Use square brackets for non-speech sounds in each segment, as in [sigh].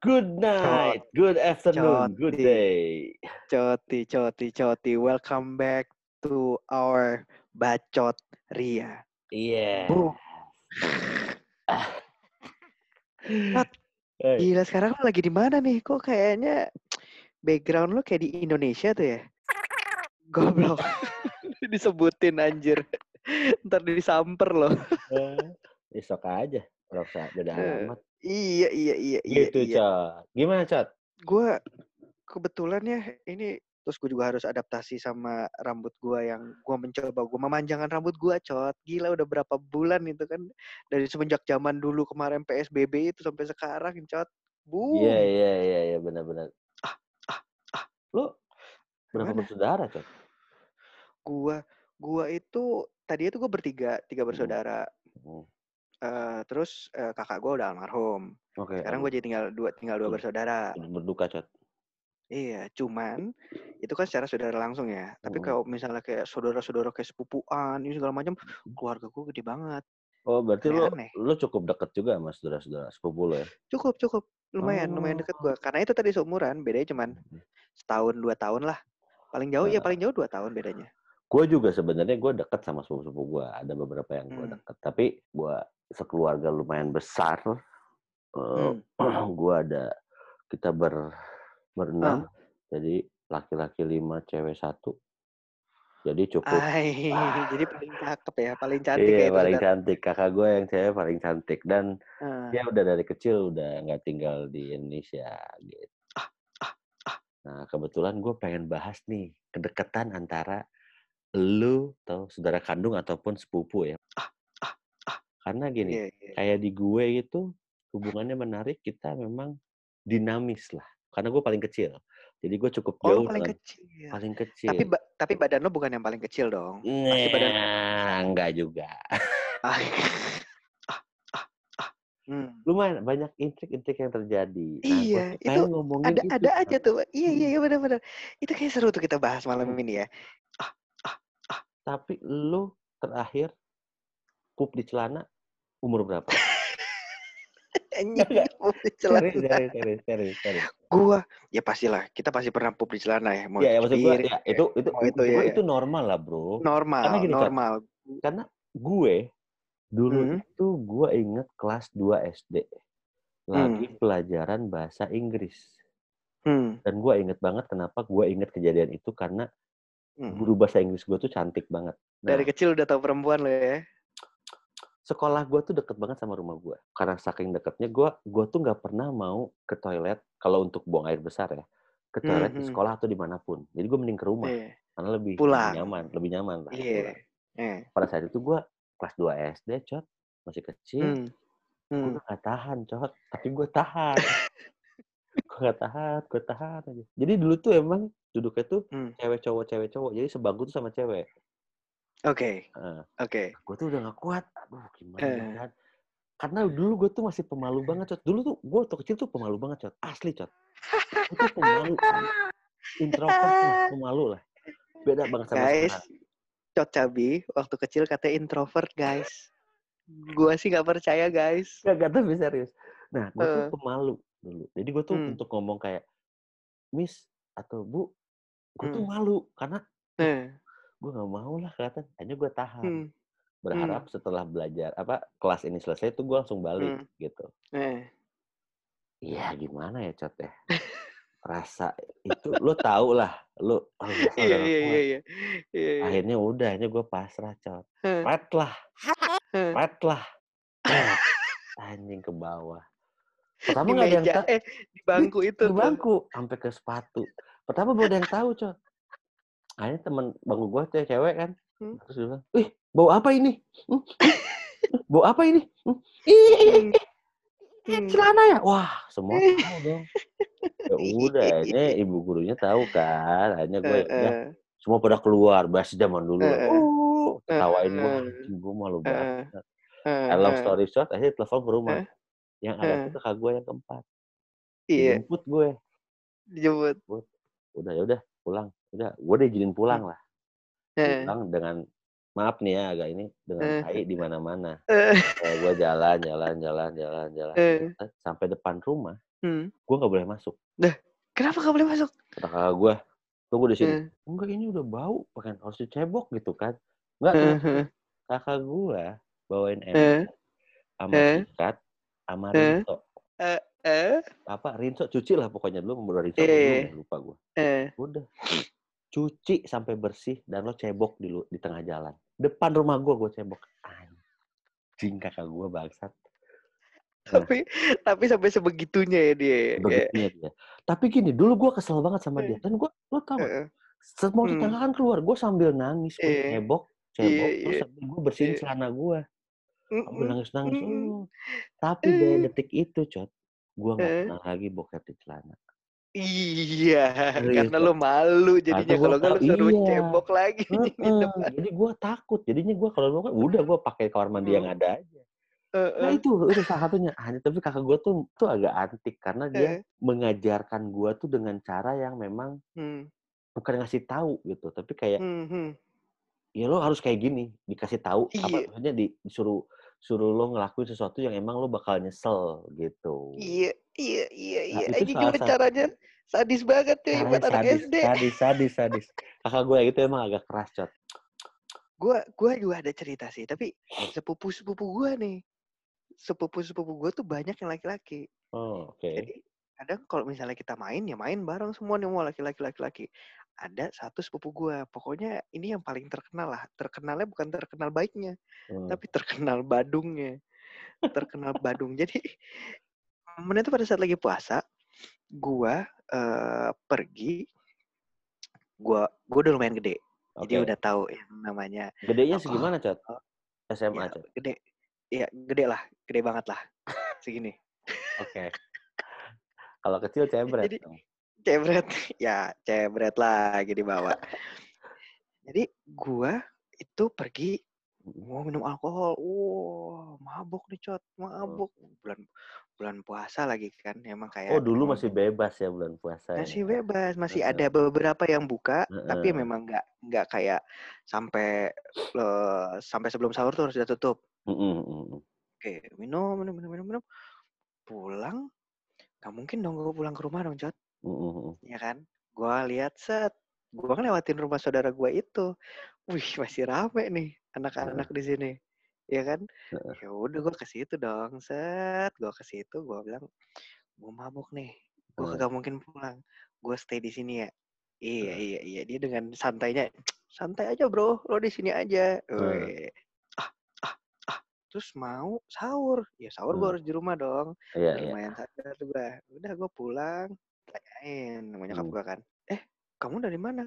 Good night, good afternoon, good Coti. day. Coti, coti, coti. Welcome back to our bacot Ria. Iya. Tat, Eh, Gila sekarang lo lagi di mana nih? Kok kayaknya background lo kayak di Indonesia tuh ya? Goblok. [laughs] Disebutin anjir. Ntar disamper lo. eh, Esok aja, beda Eh, alamat. Iya, iya, iya, iya. Gitu, iya. Cot. Gimana, Cot? Gue kebetulan ya ini terus gue juga harus adaptasi sama rambut gue yang gue mencoba gue memanjangkan rambut gue cot gila udah berapa bulan itu kan dari semenjak zaman dulu kemarin psbb itu sampai sekarang cot Iya, iya, iya, iya, benar-benar. Ah, ah, ah. Lu berapa bersaudara, Cot? gue gue itu tadi itu gue bertiga tiga bersaudara Hmm, Eh, terus eh, kakak gue udah almarhum Oke. sekarang gue jadi tinggal dua tinggal dua bersaudara berduka, Cot. Iya, cuman itu kan secara saudara langsung ya. Tapi kalau misalnya kayak saudara-saudara kayak sepupuan, ini segala macam, keluarga gue gede banget. Oh, berarti Aneh-aneh. lu cukup deket juga sama saudara-saudara sepupu lu ya? Cukup, cukup. Lumayan, lumayan deket gue. Karena itu tadi seumuran, bedanya cuman setahun, dua tahun lah. Paling jauh, ya Nah. paling jauh dua tahun bedanya. Gue juga sebenarnya gue deket sama sepupu-sepupu gue. Ada beberapa yang gue Hmm. deket. Tapi gue sekeluarga lumayan besar. Eh, Hmm. [clears throat] gue ada kita ber berenam. Ah. Jadi laki-laki lima, cewek satu. Jadi cukup. Ay, [laughs] jadi paling cakep ya, paling cantik iya ya paling cantik. Kakak gue yang cewek paling cantik dan Ah. dia udah dari kecil udah nggak tinggal di Indonesia gitu. Ah, ah, ah. Nah kebetulan gue pengen bahas nih kedekatan antara lu atau saudara kandung ataupun sepupu ya. Ah. Karena gini, Iya, iya. kayak di gue itu hubungannya menarik kita memang dinamis lah. Karena gue paling kecil. Jadi gue cukup Oh, jauh paling dengan kecil. paling kecil. Tapi ba- tapi badan lo bukan yang paling kecil dong. Pasti badan Nah, enggak juga. ah, [laughs] ah, ah, ah. Hmm. Lumayan banyak intrik-intrik yang terjadi. Nah, Iya, itu ngomongin ada itu. ada aja tuh. Iya iya iya benar-benar. Itu kayak seru tuh kita bahas malam Hmm. ini ya. Tapi lu terakhir pup di celana umur berapa? [laughs] Anjing, celana. serius, serius, serius, serius. Gua ya pastilah kita pasti pernah pup di celana ya. Mau Iya, ya maksud ya itu itu mau itu ya. ya. itu normal lah, Bro. Normal, Karena gini, normal. Karena gue dulu Hmm. itu gue inget kelas 2 SD lagi Hmm. pelajaran bahasa Inggris. Hmm. Dan gue inget banget kenapa gue inget kejadian itu karena hmm. guru bahasa Inggris gue tuh cantik banget. Nah, Dari kecil udah tahu perempuan lo ya. Sekolah gue tuh deket banget sama rumah gue. Karena saking deketnya gue, gue tuh nggak pernah mau ke toilet kalau untuk buang air besar ya. Ke toilet di Mhm. sekolah atau di mana pun. Jadi gue mending ke rumah Iya. karena lebih, lebih Pulang. nyaman, lebih nyaman lah. Pulang. Eh. Pada saat itu gue kelas 2 SD, cot, masih kecil. Hmm. Gue Hmm. udah gak tahan, cot. Tapi gue tahan. [laughs] gue gak tahan, gue tahan aja. Jadi dulu tuh emang duduknya tuh Hmm. cewek cowok, cewek cowok. Jadi sebangku tuh sama cewek. Oke, Heeh. oke. gue tuh udah gak kuat. Aduh, gimana nih, kan? Karena dulu gue tuh masih pemalu banget, Cot. Dulu tuh gue waktu kecil tuh pemalu banget, Cot. Asli, Cot. Gue tuh pemalu. Introvert lah, [laughs] pemalu lah. Beda banget sama Guys, sekarang. Cot Cabi waktu kecil katanya introvert, guys. Gua sih nggak percaya, guys. Gak, gak tapi serius. Nah, gue tuh Eh. pemalu dulu. Jadi gue tuh Hmm. untuk ngomong kayak, Miss atau Bu, gue tuh Hmm. malu. Karena Eh. Gue gak mau lah kelihatan. Hanya gue tahan. Hmm. Berharap setelah belajar, apa kelas ini selesai tuh gue langsung balik Hmm. gitu. Eh. Iya gimana ya Cot ya. [laughs] Rasa itu lo tau lah. Lo oh, Iya, iya, iya, iya. Iya, iya. Akhirnya udah, akhirnya gue pasrah Cot. Eh. [laughs] Pet lah, Eh. pet lah. Anjing ke bawah. Pertama gak ada yang tahu. eh, di bangku [laughs] itu Di bangku. Sampai ke sepatu. Pertama belum ada yang tahu Cot. Akhirnya temen bangku gue cewek, cewek kan. Hmm. Terus dia bilang, wih bau apa ini? Hmm? [laughs] Bau apa ini? Hmm? Ih, Hmm. Celana ya? Wah, semua tahu dong. Ya udah, akhirnya ibu gurunya tahu kan. Akhirnya gue, Eh, ya, eh, semua pada keluar. Bahasa zaman dulu. Eh, eh. Uh, ketawain gue. Eh, Gue malu eh, banget. eh, And long story short, akhirnya telepon ke rumah. Eh. Yang ada tuh kakak gue yang keempat. Iya, Dijemput gue. dijemput. Udah, ya udah pulang. Udah, gue diizinin pulang lah. Eh, Pulang dengan, maaf nih ya agak ini, dengan Eh. tai di mana-mana. eh, gue jalan, jalan, jalan, jalan, jalan. Eh. Sampai depan rumah, Hmm. gue nggak boleh masuk. Kenapa nggak boleh masuk? Kata kakak gue, tunggu di sini. Eh, Enggak ini udah bau, kan harus dicebok gitu kan. Enggak, eh, kakak gue bawain eh, ember sama eh. sikat sama Eh. rinso. eh, eh, Apa rinso cuci lah pokoknya dulu mau rinso Eh. deh, lupa gue. eh. Udah. Cuci sampai bersih dan lo cebok di, lu- di tengah jalan. Depan rumah gue gue cebok. Anjing kakak gue bangsat. Tapi tapi sampai sebegitunya ya dia. Kayak, Begitunya dia. Tapi gini, dulu gue kesel banget sama dia. Dan gue, lo tau eh. Semua Hmm. tetangga kan keluar. Gue sambil nangis. Gue Iya. cebok, cebok. Iya, Terus iya. sambil gue bersihin Iya. celana gue. Sambil Mm-mm, nangis-nangis. mm-mm. Oh. Tapi dari detik itu, Cot. Gue gak Eh. pernah lagi boker di celana. Iya, Serius, karena Cok. lo malu jadinya Karena kalau nggak lo suruh iya. cebok lagi [laughs] di Heeh. depan. Jadi gue takut. Jadinya gue kalau boker, udah gue pakai kamar mandi yang Hmm. ada aja. Eh, Nah eh, itu, itu salah satunya. Ah, tapi kakak gue tuh, tuh agak antik. Karena dia eh. mengajarkan gue tuh dengan cara yang memang Hmm, bukan ngasih tahu gitu. Tapi kayak, hmm, hmm. ya lo harus kayak gini. Dikasih tahu. Apa Iya. maksudnya di- disuruh suruh lo ngelakuin sesuatu yang emang lo bakal nyesel gitu. Iya, iya, iya, Nah, iya. itu Anjing salah gimana caranya? Sadis banget Caranya buat anak sadis, SD. sadis, sadis, sadis. Kakak gue itu emang agak keras, Cot. Gua gua juga ada cerita sih, tapi sepupu-sepupu gua nih. Sepupu-sepupu gua tuh banyak yang laki-laki. Oh, oke. Jadi kadang kalau misalnya kita main ya main bareng semua nih mau laki-laki laki-laki. Ada satu sepupu gua, pokoknya ini yang paling terkenal lah. Terkenalnya bukan terkenal baiknya, Hmm. tapi terkenal badungnya. Terkenal badung. Jadi momennya itu pada saat lagi puasa, gua eh, pergi gua gua udah lumayan gede. Jadi Oke. udah tahu yang namanya Gedenya apa, segimana, Cot? oh, SMA, ya Cot. gede. Iya, gede lah, gede banget lah. Segini. Oke. Kalau kecil cebret. Jadi- dong. Cebret, [laughs] ya cebret lagi dibawa. Jadi gua itu pergi mau minum alkohol. Wah, mabuk nih cot, mabuk. Bulan bulan puasa lagi kan, emang kayak. Oh, dulu masih bebas ya bulan puasa. ya? masih bebas, masih ada beberapa yang buka, tapi Heeh. memang nggak nggak kayak sampai eh, sampai sebelum sahur tuh harus sudah tutup. Mm-mm. Oke, minum, minum, minum, minum, minum. Pulang, nggak mungkin dong gue pulang ke rumah dong. Mm-mm, mm-mm. ya kan? Gua lihat set, gua kan lewatin rumah saudara gua itu. Wih, masih rame nih anak-anak di sini. Ya kan? Heeh. Ya udah gua ke situ dong, set. Gua ke situ, gua bilang, gua mabuk nih. Gua Heeh. kagak mungkin pulang. Gua stay di sini ya. Iya, iya, iya. Dia dengan santainya, santai aja bro, lo di sini aja. Heeh. Weh. Ah, ah, ah. Terus mau sahur. Ya sahur gua Hmm. harus di rumah dong Iya, iya. lumayan sadar tuh gua. Udah gua pulang, tanyain sama nyokap Hmm. gua kan. Eh, kamu dari mana?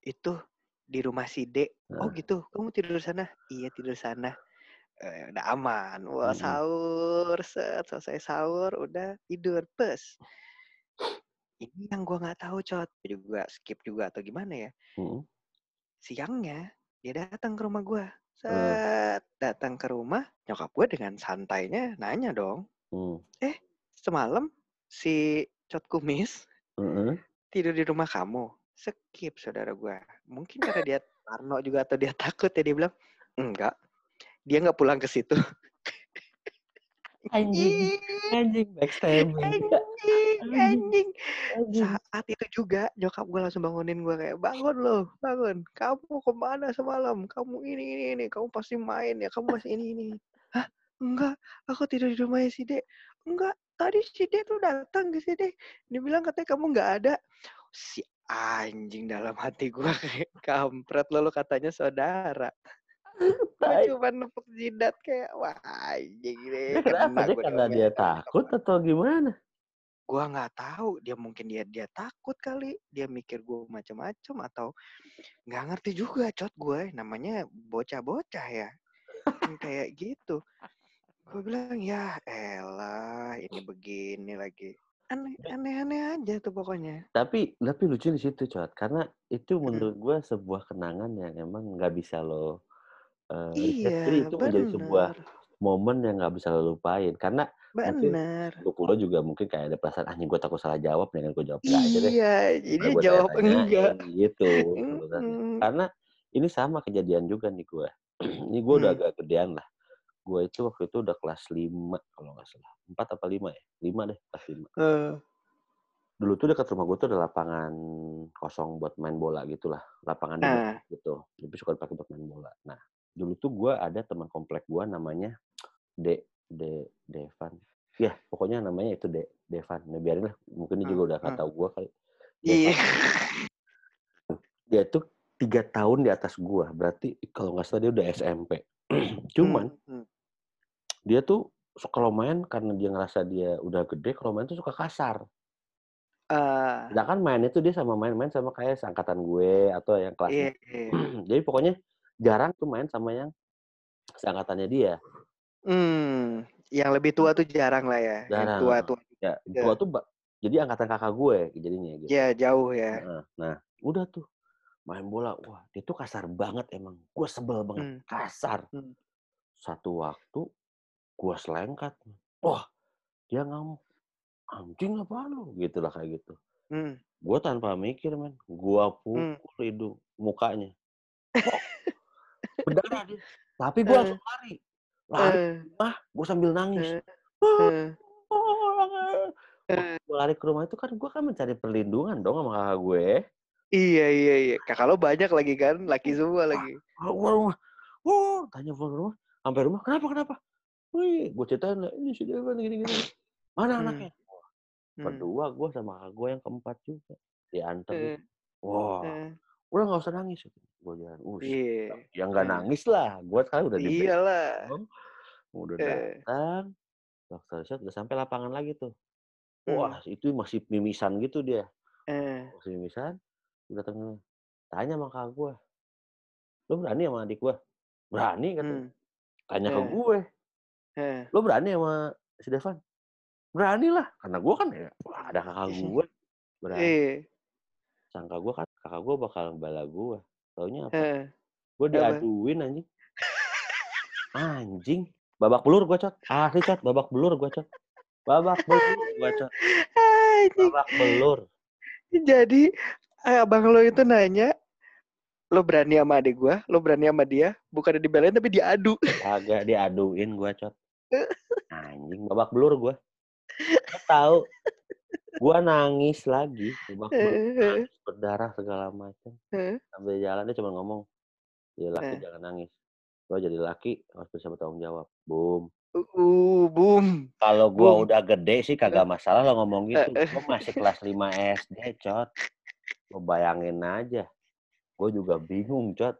Itu di rumah si D. Oh Heeh. gitu, kamu tidur sana? Iya tidur sana. Eh, udah aman. Wah Mm-mm. sahur, set, selesai sahur, udah tidur, pes. Ini yang gua nggak tahu cot, Gua juga skip juga atau gimana ya. Mm-mm. Siangnya dia datang ke rumah gua. Hmm. Set, datang ke rumah, nyokap gua dengan santainya nanya dong. Mm. semalam si Cot Kumis Mm-mm. tidur di rumah kamu. Skip saudara gua. Mungkin karena [laughs] dia Parno juga atau dia takut ya dia bilang enggak. Dia nggak pulang ke situ. Anjing, anjing backstabbing. anjing, Anjing. anjing. Anjing. Saat itu juga nyokap gue langsung bangunin gue kayak bangun loh, bangun. Kamu ke mana semalam? Kamu ini ini ini. Kamu pasti main ya. Kamu masih ini ini. Hah? Enggak. Aku tidur di rumahnya si Dek. Enggak. Tadi si Dek tuh datang ke sini. Dia bilang katanya kamu nggak ada. Si anjing dalam hati gue [laughs] kayak kampret lo, lo katanya saudara. [laughs] Gue Tai. cuma nepuk jidat kayak wah anjing deh. kenapa? Dia karena dia takut atau gimana? gua nggak tahu dia mungkin dia dia takut kali dia mikir gua macam-macam atau nggak ngerti juga cot gue namanya bocah-bocah ya kayak gitu gue bilang ya elah ini begini lagi aneh aneh aneh aja tuh pokoknya Tapi tapi lucu di situ, Cot. Karena itu menurut gue sebuah kenangan yang emang nggak bisa lo eh, reset. iya Jadi itu menjadi sebuah bener momen yang nggak bisa lo lupain. Karena bener untuk lo juga mungkin kayak ada perasaan anjing gue takut salah jawab dengan gue jawab enggak aja deh. iya jadi gua jawab tanya-tanyain, enggak gitu. Mm-mm. Karena ini sama kejadian juga nih gue. [clears throat] ini gue udah Hmm. agak gedean lah. Gue itu waktu itu udah kelas 5 kalau nggak salah. empat apa lima ya? Lima deh, kelas lima. Eh, Dulu tuh dekat rumah gue tuh ada lapangan kosong buat main bola gitulah, lapangan Ah. gitu. Jadi suka dipakai buat main bola. Nah, dulu tuh gue ada teman komplek gue namanya De De Devan. Ya, pokoknya namanya itu De Devan. Nah, biarin lah, mungkin dia juga udah nggak Hmm. tahu gue kali. Iya. [laughs] Dia tuh tiga tahun di atas gue, berarti kalau nggak salah dia udah SMP. [clears throat] Cuman Hmm, hmm. dia tuh suka kalau main karena dia ngerasa dia udah gede, kalau main tuh suka kasar. Ah, Sedangkan main itu dia sama main-main sama kayak seangkatan gue atau yang kelas. iya, [clears throat] iya. Jadi pokoknya jarang tuh main sama yang seangkatannya dia. Hmm, yang lebih tua tuh jarang lah ya. Yang Jarang. tua-tua. Ya, Ya. gua tuh jadi angkatan kakak gue jadinya gitu. Ya, jauh ya. Heeh. Nah, udah tuh main bola. Wah, dia tuh kasar banget emang. Gue sebel banget. Hmm. Kasar. Hmm. Satu waktu gue selengkat. Wah, dia ngamuk. Anjing apa lu? Gitu lah kayak gitu. Hmm. Gue tanpa mikir, men. Gue Hmm. pukul hidung, mukanya. [laughs] berdarah dia. Tapi gue Eh. langsung lari. Lari, Eh, gue sambil nangis. eh, eh, Waktu gua lari ke rumah itu kan gue kan mencari perlindungan dong sama kakak gue. Iya, iya, iya. Kakak lo banyak lagi kan? Laki semua lagi. Ah, gua rumah. Oh, tanya ke rumah. Sampai rumah, kenapa, kenapa? Wih, gue ceritain ini si Devan gini-gini. Mana Hmm. anaknya? Hmm. Kedua, gue sama kakak gue yang keempat juga. Diantar. Eh, gitu. Wah, eh, udah gak usah nangis. Gue jalan, uh, Iya. yang gak Eh. nangis lah. Gue sekarang udah di Iyalah. Udah Eh. datang. Dokter riset udah sampai lapangan lagi tuh. Hmm. Wah, itu masih mimisan gitu dia. Eh, Masih mimisan. Udah datang tanya sama kakak gue. Lo berani sama adik gue? Berani katanya. hmm, Tanya ke Eh. gue. eh, Lo berani sama si Devan? Berani lah. Karena gue kan ya, wah, ada kakak [laughs] gue. Berani. iya, Sangka gue kan kakak gue bakal bala gue. Taunya apa? eh. Gue diaduin anjing. Anjing. Babak belur gue cot. Asli cot. Babak belur gue cot. Babak belur gue cot. Babak belur. Jadi eh, abang lo itu nanya, lo berani sama adik gua, lo berani sama dia, bukan dibelain tapi diadu. Agak diaduin gue cot. [laughs] Anjing. Babak belur gue. Lo tahu. Gue nangis lagi. Eh, Berdarah segala macam. Sambil jalan dia cuma ngomong. Ya laki Eh. jangan nangis. Lo jadi laki harus bisa bertanggung jawab. Boom. uh, boom. Kalau gua Boom. udah gede sih kagak masalah lo ngomong gitu. Gua masih [laughs] kelas 5 SD, cot. Lo bayangin aja. Gue juga bingung, cot.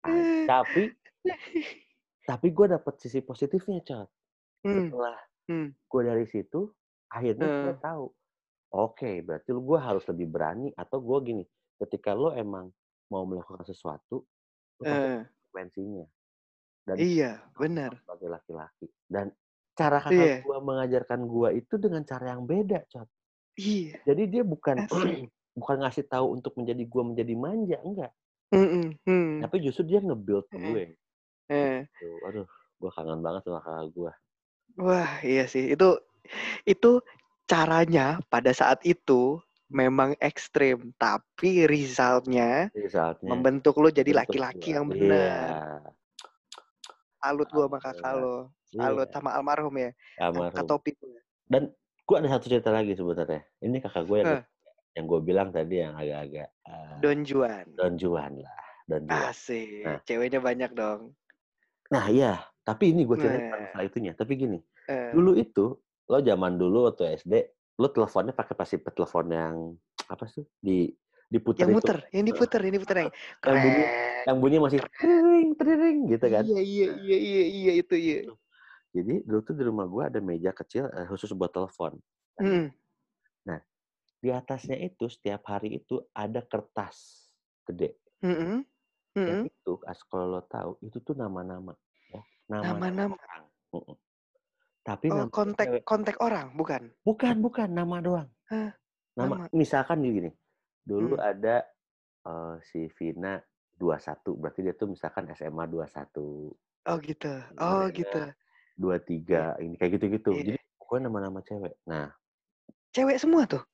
Ah, Eh. tapi [laughs] tapi gue dapet sisi positifnya, cot. Hmm, Setelah hmm, gue dari situ, akhirnya gue Eh. tahu. Oke, berarti lu gue harus lebih berani atau gue gini. Ketika lo emang mau melakukan sesuatu, lo pasti eh, ada konsekuensinya. Dan iya, benar. sebagai laki-laki. Dan cara kakak Iya. gua mengajarkan gua itu dengan cara yang beda, Cot. Iya. Jadi dia bukan [clears throat] bukan ngasih tahu untuk menjadi gua menjadi manja, enggak. Mm-mm, hmm, Tapi justru dia nge-build Eh. gue. eh. Tuh, aduh, gua kangen banget sama kakak gua. Wah, iya sih. Itu itu caranya pada saat itu memang ekstrim, tapi resultnya saatnya membentuk lo jadi laki-laki yang benar. Iya. Salut gua sama kakak lo. Salut Iya, sama almarhum ya. Almarhum. gue. Dan gua ada satu cerita lagi sebenarnya. Ini kakak gue yang Eh. yang gue bilang tadi yang agak-agak uh, Don Juan. Don Juan lah, Don Juan. Asik. Nah. Ceweknya banyak dong. Nah iya, tapi ini gue cerita Nah. itunya. Tapi gini, Eh, dulu itu lo zaman dulu waktu SD lo teleponnya pakai pasti telepon yang apa sih di diputer yang itu muter, yang diputer, yang diputer yang Yang bunyi- yang bunyi masih tring tring gitu kan Iya, iya, iya, iya, iya itu iya. jadi dulu tuh di rumah gue ada meja kecil eh, khusus buat telepon Hmm. di atasnya itu setiap hari itu ada kertas gede Mm-mm. yang Mm-mm. itu as kalau lo tahu itu tuh nama-nama ya nama Nama-nama. orang Mm-mm. Tapi Oh, nama kontak cewek. kontak orang, bukan? bukan bukan nama doang Hah, nama, nama. misalkan gini dulu Hmm. ada eh, si Vina 21 berarti dia tuh misalkan SMA 21 Oh gitu. Oh Iya. gitu. 23 ini kayak gitu-gitu Iya. jadi pokoknya nama-nama cewek nah Cewek semua tuh.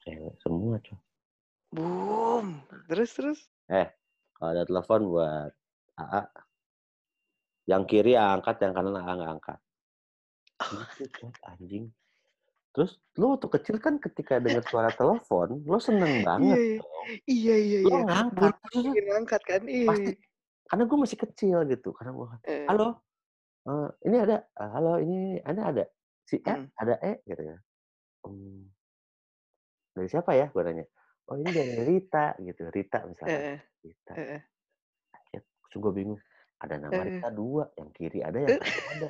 cewek semua cuy Boom. Terus terus. kalau ada telepon buat AA yang kiri angkat yang kanan AA nggak angkat Gitu, Cot, anjing. Terus lu waktu kecil kan ketika dengar suara telepon, lu seneng Iya, banget iya. Iya, iya, Lu iya. ngangkat, ngangkat kan? pasti Iya. karena gue masih kecil gitu, karena gue Heeh. "Halo, eee, ini ada, eee, halo ini Anda ada? Si E? Mhm. Ada E?" Gitu ya. Mmm. "Dari siapa ya?" Gue nanya. "Oh ini dari Rita," gitu, Rita misalkan, Heeh. Rita. Anjir, terus gue bingung, ada nama. Rita 2, yang kiri ada, yang kanan ada.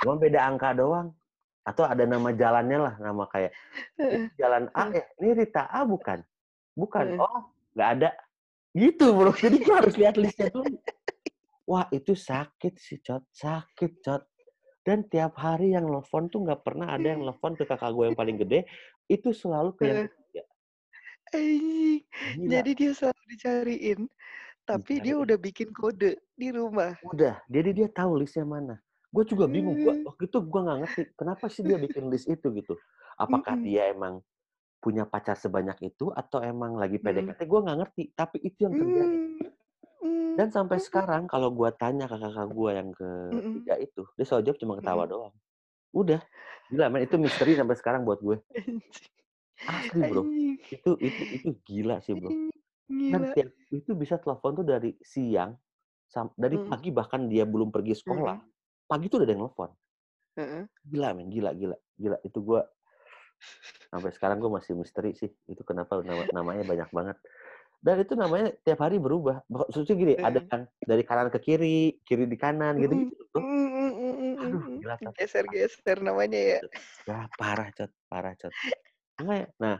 Cuma beda angka doang. Atau ada nama jalannya lah, nama kayak, Heeh. "Ini jalan A ya? Ini Rita A bukan?" "Bukan." "Oh, nggak ada." Gitu, Bro. Jadi gue harus lihat list-nya dulu. Wah, itu sakit sih, Cot. Sakit, Cot. Dan tiap hari yang nelfon tuh nggak pernah ada yang nelfon ke kakak gue yang paling gede, itu selalu ke yang ketiga. Jadi dia selalu dicariin, tapi dia udah bikin kode di rumah. Udah, jadi dia tahu list-nya mana. Gue juga bingung, gua Mmm. waktu itu gue nggak ngerti, kenapa sih dia bikin [laughs] list itu gitu. Apakah Mhm. dia emang punya pacar sebanyak itu atau emang lagi Mhm. PDKT, gue nggak ngerti. Tapi itu yang terjadi. Mmm. Mmm. Dan sampai Mhm. sekarang kalau gue tanya ke kakak gue yang ketiga itu, dia selalu jawab cuma ketawa doang. Udah. Gila men, itu misteri sampai sekarang buat gue. [laughs] Asli, Bro. Itu itu itu gila sih, Bro. Ih, Dan gila. tiap itu bisa telepon tuh dari siang, sam dari pagi bahkan dia belum pergi sekolah. Pagi tuh udah ada yang nelfon. Gila men, gila gila gila. Itu gue sampai sekarang gue masih misteri sih, itu kenapa nama namanya banyak banget. Dan itu namanya tiap hari berubah. Maksudnya gini, ada Heeh. yang dari kanan ke kiri, kiri di kanan, mhm mhm Aduh, gila, Cot. Geser-geser namanya ya. Wah, parah, Cot. Parah, Cot. Makanya nah,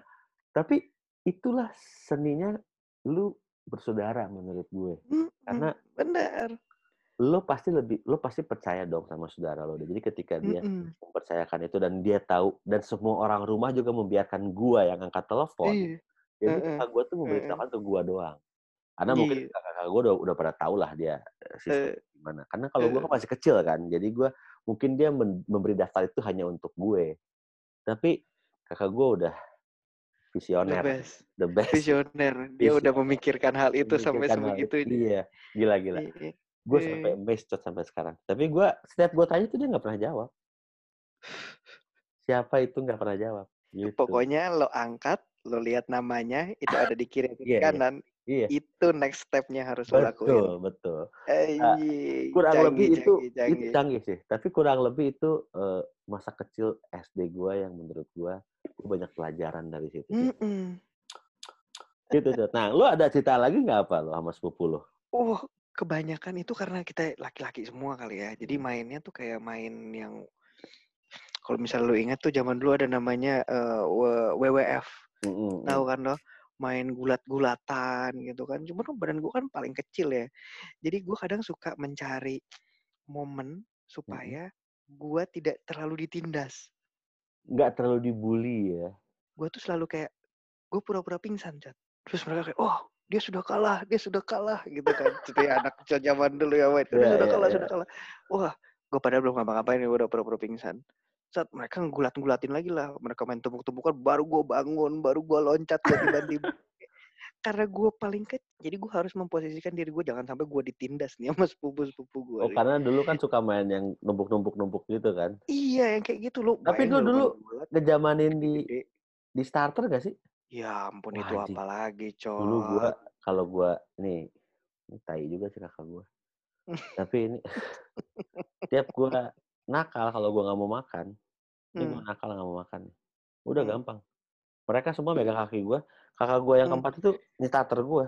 tapi itulah seninya lu bersaudara menurut gue. Karena. Benar. Lo pasti lebih lo pasti percaya dong sama saudara lo. Jadi ketika dia Mhm. mempercayakan itu dan dia tahu dan semua orang rumah juga membiarkan gua yang angkat telepon. Iya. Jadi Heeh. kakak gua tuh memberitahukan ke gua doang. Karena mungkin Iya. kakak-kakak gua udah udah pada tahu lah dia eh, sistem Eee. gimana. Karena kalau gua Heeh. kan masih kecil kan, jadi gua mungkin dia memberi daftar itu hanya untuk gue. Tapi kakak gua udah The visioner, best. the best. Visioner. Dia udah Visioner. memikirkan hal itu sampai Memikirkan itu. sebegitunya. Iya, gila gila. Iya. Gue sampai amazed sampai sekarang. Tapi gua setiap gua tanya tuh dia nggak pernah jawab. Siapa itu nggak pernah jawab, [laughs] gitu. Pokoknya lo angkat, lo lihat namanya, itu ada di kiri atau di Iya iya. kanan, Iya. itu next step-nya harus lo lakuin. Betul betul. Anjing. kurang Canggih lebih itu canggih itu canggih. sih. Tapi kurang lebih itu, eee, masa kecil SD gua yang menurut gua, gua banyak pelajaran dari situ sih. Mhm. Gitu, Cot. Nah, lu ada cerita lagi nggak apa lu sama sepupu lu? Oh, kebanyakan itu karena kita laki-laki semua kali ya. Jadi Mhm. mainnya tuh kayak main yang kalau misalnya lu ingat tuh zaman dulu ada namanya, eee, we WWF. Mhm Tahu mhm. kan lo? Main gulat-gulatan gitu kan. Cuman kan badan gua kan paling kecil ya. Jadi gua kadang suka mencari momen Mhm. supaya gua tidak terlalu ditindas. Nggak terlalu dibully ya? Gua tuh selalu kayak, gua pura-pura pingsan, Cot. Terus mereka kayak, "Oh, dia sudah kalah dia sudah kalah," gitu kan. Itu ya anak kecil zaman dulu ya, "Dia Iya sudah iya kalah iya. sudah kalah." Wah, gua padahal belum ngapa-ngapain ya, gua udah pura-pura pingsan. Set, mereka ngegulat-ngulatin lagi lah, mereka main tepuk-tepukan, baru gua bangun, baru gua loncat, gua tiban-tiban. [laughs] Karena gua paling kecil, jadi gua harus memposisikan diri gua jangan sampai gua ditindas nih sama sepupu-sepupu gua Oh, nih. karena dulu kan suka main yang numpuk-numpuk-numpuk gitu kan? Iya, yang kayak gitu. Lu Tapi lu lu dulu ngejamanin di di starter nggak sih? Ya ampun, Wah, itu anjing. apalagi, Dulu gua kalau gua nih, ini tai juga sih kakak gua. Tapi ini [laughs] tiap gua nakal kalau gua nggak mau makan, ini gua nakal nggak mau makan udah Mmm. gampang. Mereka semua megang kaki gua, kakak gua yang Mmm. keempat itu di starter gua.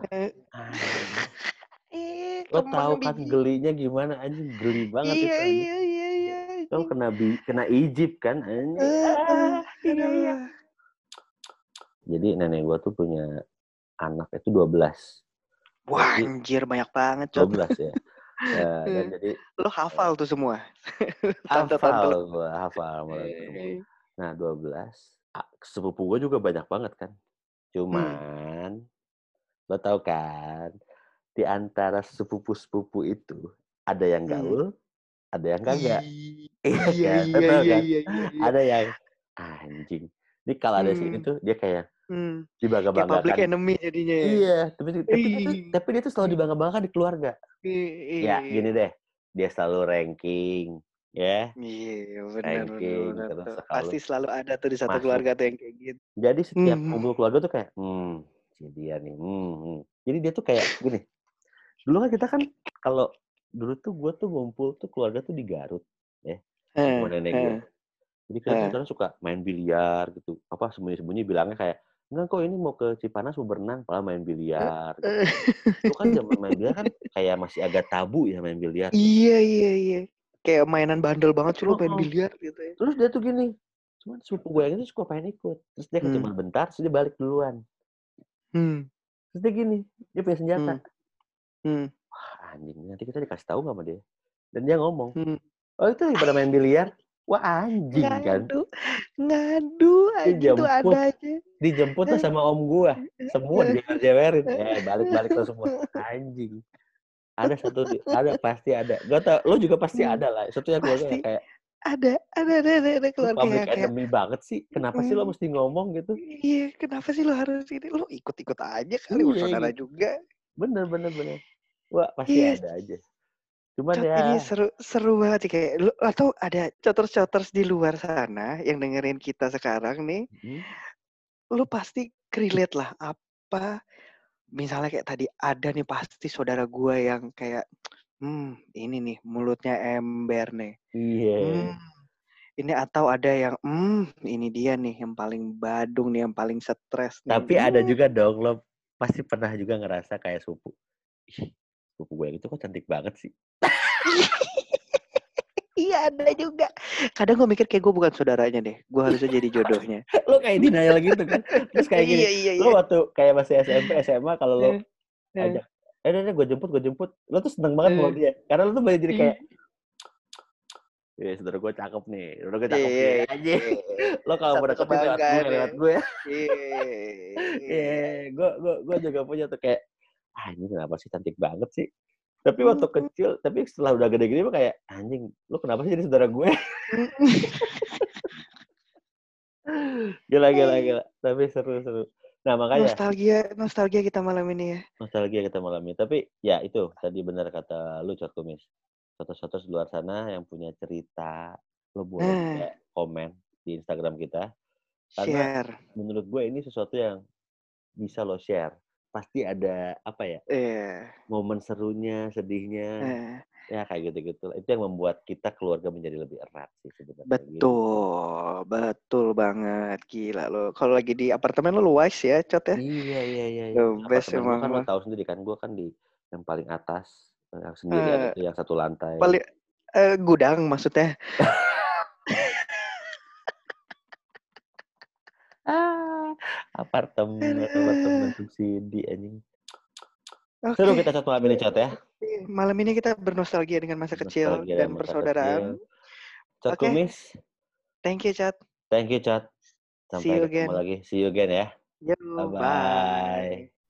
Ih, Lo [laughs] tahu kan biji. gelinya gimana anjing, geli banget itu Iya anjing. iya iya iya, Lo anjing. kena bi kena Egypt kan, anjing. Heeh, Ah, iya iya. Jadi nenek gua tuh punya anak itu 12. Wah, Jadi anjir banyak banget, Cot. 12 ya. [laughs] Ya, dan Eee, jadi lo eee hafal tuh semua? [laughs] Hafal gua, hafal. Eee. Nah 12, a sepupu gua juga banyak banget kan. Cuman, lo tahu kan, di antara sepupu-sepupu itu, ada yang Mmm. gaul, ada yang kagak. Iya iya kan? iya iya kan? iya iya iya. Ada yang, anjing, ini kalau ada si ini Mmm. tuh dia kayak Mmm. Kayak public dibangga-banggakan. enemy jadinya ya? Iya, tapi tapi dia tuh tapi dia tuh selalu Ih. dibangga-banggakan di keluarga. I Ya gini iya. deh, dia selalu ranking, ya. Iya, benar benar Ranking benar terus kalau Pasti selalu ada tuh di satu masuk. keluarga tuh yang kayak gitu. Jadi setiap Mhm. kumpul keluarga tuh kayak, "Mmm, si dia nih, hmm hmm." Jadi dia tuh kayak gini, dulu kan kita kan kalau dulu tuh gue tuh ngumpul tuh keluarga tuh di Garut, ya, rumah nenek gue. Jadi kita Heeh. kadang suka main biliar gitu, apa, sembunyi-sembunyi bilangnya kayak, "Enggak kok ini mau ke Cipanas mau berenang," padahal main biliar gitu. Heeh. Dulu kan [laughs] zaman main biliar kan kayak masih agak tabu ya main biliar. Iya iya iya. Kayak mainan bandel banget sih lo main biliar gitu ya. Terus dia tuh gini, cuman sepupu gue yang ini suka pengen ikut, terus dia Hmm. cuman bentar, terus dia balik duluan. Hmm. Terus dia gini, dia punya senjata. Hmm. Hmm. Wah anjing, nanti kita dikasih tahu nggak sama dia? Dan dia ngomong, Hmm. "Oh itu lagi pada main biliar?" Wah anjing kan. Ngadu, ngadu anjing tuh Dijemput, ada aja. dijemput tuh sama om gua, semua dijewer-jewerin, "Eh balik-balik lo semua." Anjing. Ada satu ada pasti ada. Gak tau, lo juga pasti Hmm. ada lah. Satunya keluarga Pasti. yang kayak, Ada ada ada ada ada "Lu keluarga public yang kayak enemy banget sih, kenapa sih lo mesti ngomong?" gitu. Iya, kenapa sih lo harus ini? Lo ikut-ikut aja kali, Iya bersaudara gitu. juga. Bener bener bener. Wah pasti Iya. ada aja. Cuman Cot, ya ini seru seru banget sih kayak lo atau ada coters-coters di luar sana yang dengerin kita sekarang nih, Mhm. lo pasti relate lah apa misalnya kayak tadi ada nih pasti saudara gua yang kayak, "Hmm, ini nih mulutnya ember nih." Iya. Hmm, ini atau ada yang, "Mmm, ini dia nih yang paling badung nih, yang paling stres nih." Tapi ada Mmm. juga dong, lo pasti pernah juga ngerasa kayak sepupu, "Ih, sepupu gue yang itu kok cantik banget sih." [laughs] Iya, ada juga. Kadang gue mikir kayak gue bukan saudaranya deh, gue harusnya jadi jodohnya. [laughs] Lo kayak denial gitu kan. Terus kayak gini, Iya iya lo iya. waktu kayak masih SMP, SMA kalau lo Eh, eh, ajak, "Eh, nih nih gue jemput gue jemput." Lo tuh seneng banget eh. dia. Karena lo tuh jadi jadi kayak, "Eh, saudara gue cakep nih, saudara gue cakep nih." Iya, Anjing. iya. Lo kalau mau deketin lewat gue, ya. lewat gue. Iya. Iya, gue gue gue juga punya tuh kayak, "Ah, ini kenapa sih cantik banget sih?" Tapi waktu Mhm. kecil, tapi setelah udah gede-gede mah kayak, "Anjing, lo kenapa sih jadi saudara gue?" Mhm. [laughs] Gila gila gila. Tapi seru seru. Nah makanya Nostalgia nostalgia kita malam ini ya. nostalgia kita malam ini. Tapi ya itu tadi benar kata lu Cot Kumis. Sotos-sotos di luar sana yang punya cerita, lo boleh juga komen di Instagram kita. Karena Share. menurut gue ini sesuatu yang bisa lo share. Pasti ada apa ya? Iya. Momen serunya, sedihnya, Eh, ya kayak gitu-gitu. Itu yang membuat kita keluarga menjadi lebih erat sih sebenarnya. Gitu. betul, betul banget. Gila lo. Kalau lagi di apartemen lo luas ya, Cot ya. Iya iya iya. iya. The Terus best emang kan lo tahu sendiri kan, gue kan di yang paling atas, eh, yang sendirian Eh, itu, yang satu lantai. paling eh, gudang maksudnya. [laughs] Ah, apartemen, apartemen subsidi anjing. Oke. Seru kita chat malam ini chat ya. Malam ini kita bernostalgia dengan masa kecil Nostalgia dan masa persaudaraan. kecil. Chat Oke. kumis. Thank you, Chat. Thank you chat. See Sampai you ketemu again. lagi. See you again ya. Yo, Bye bye. bye.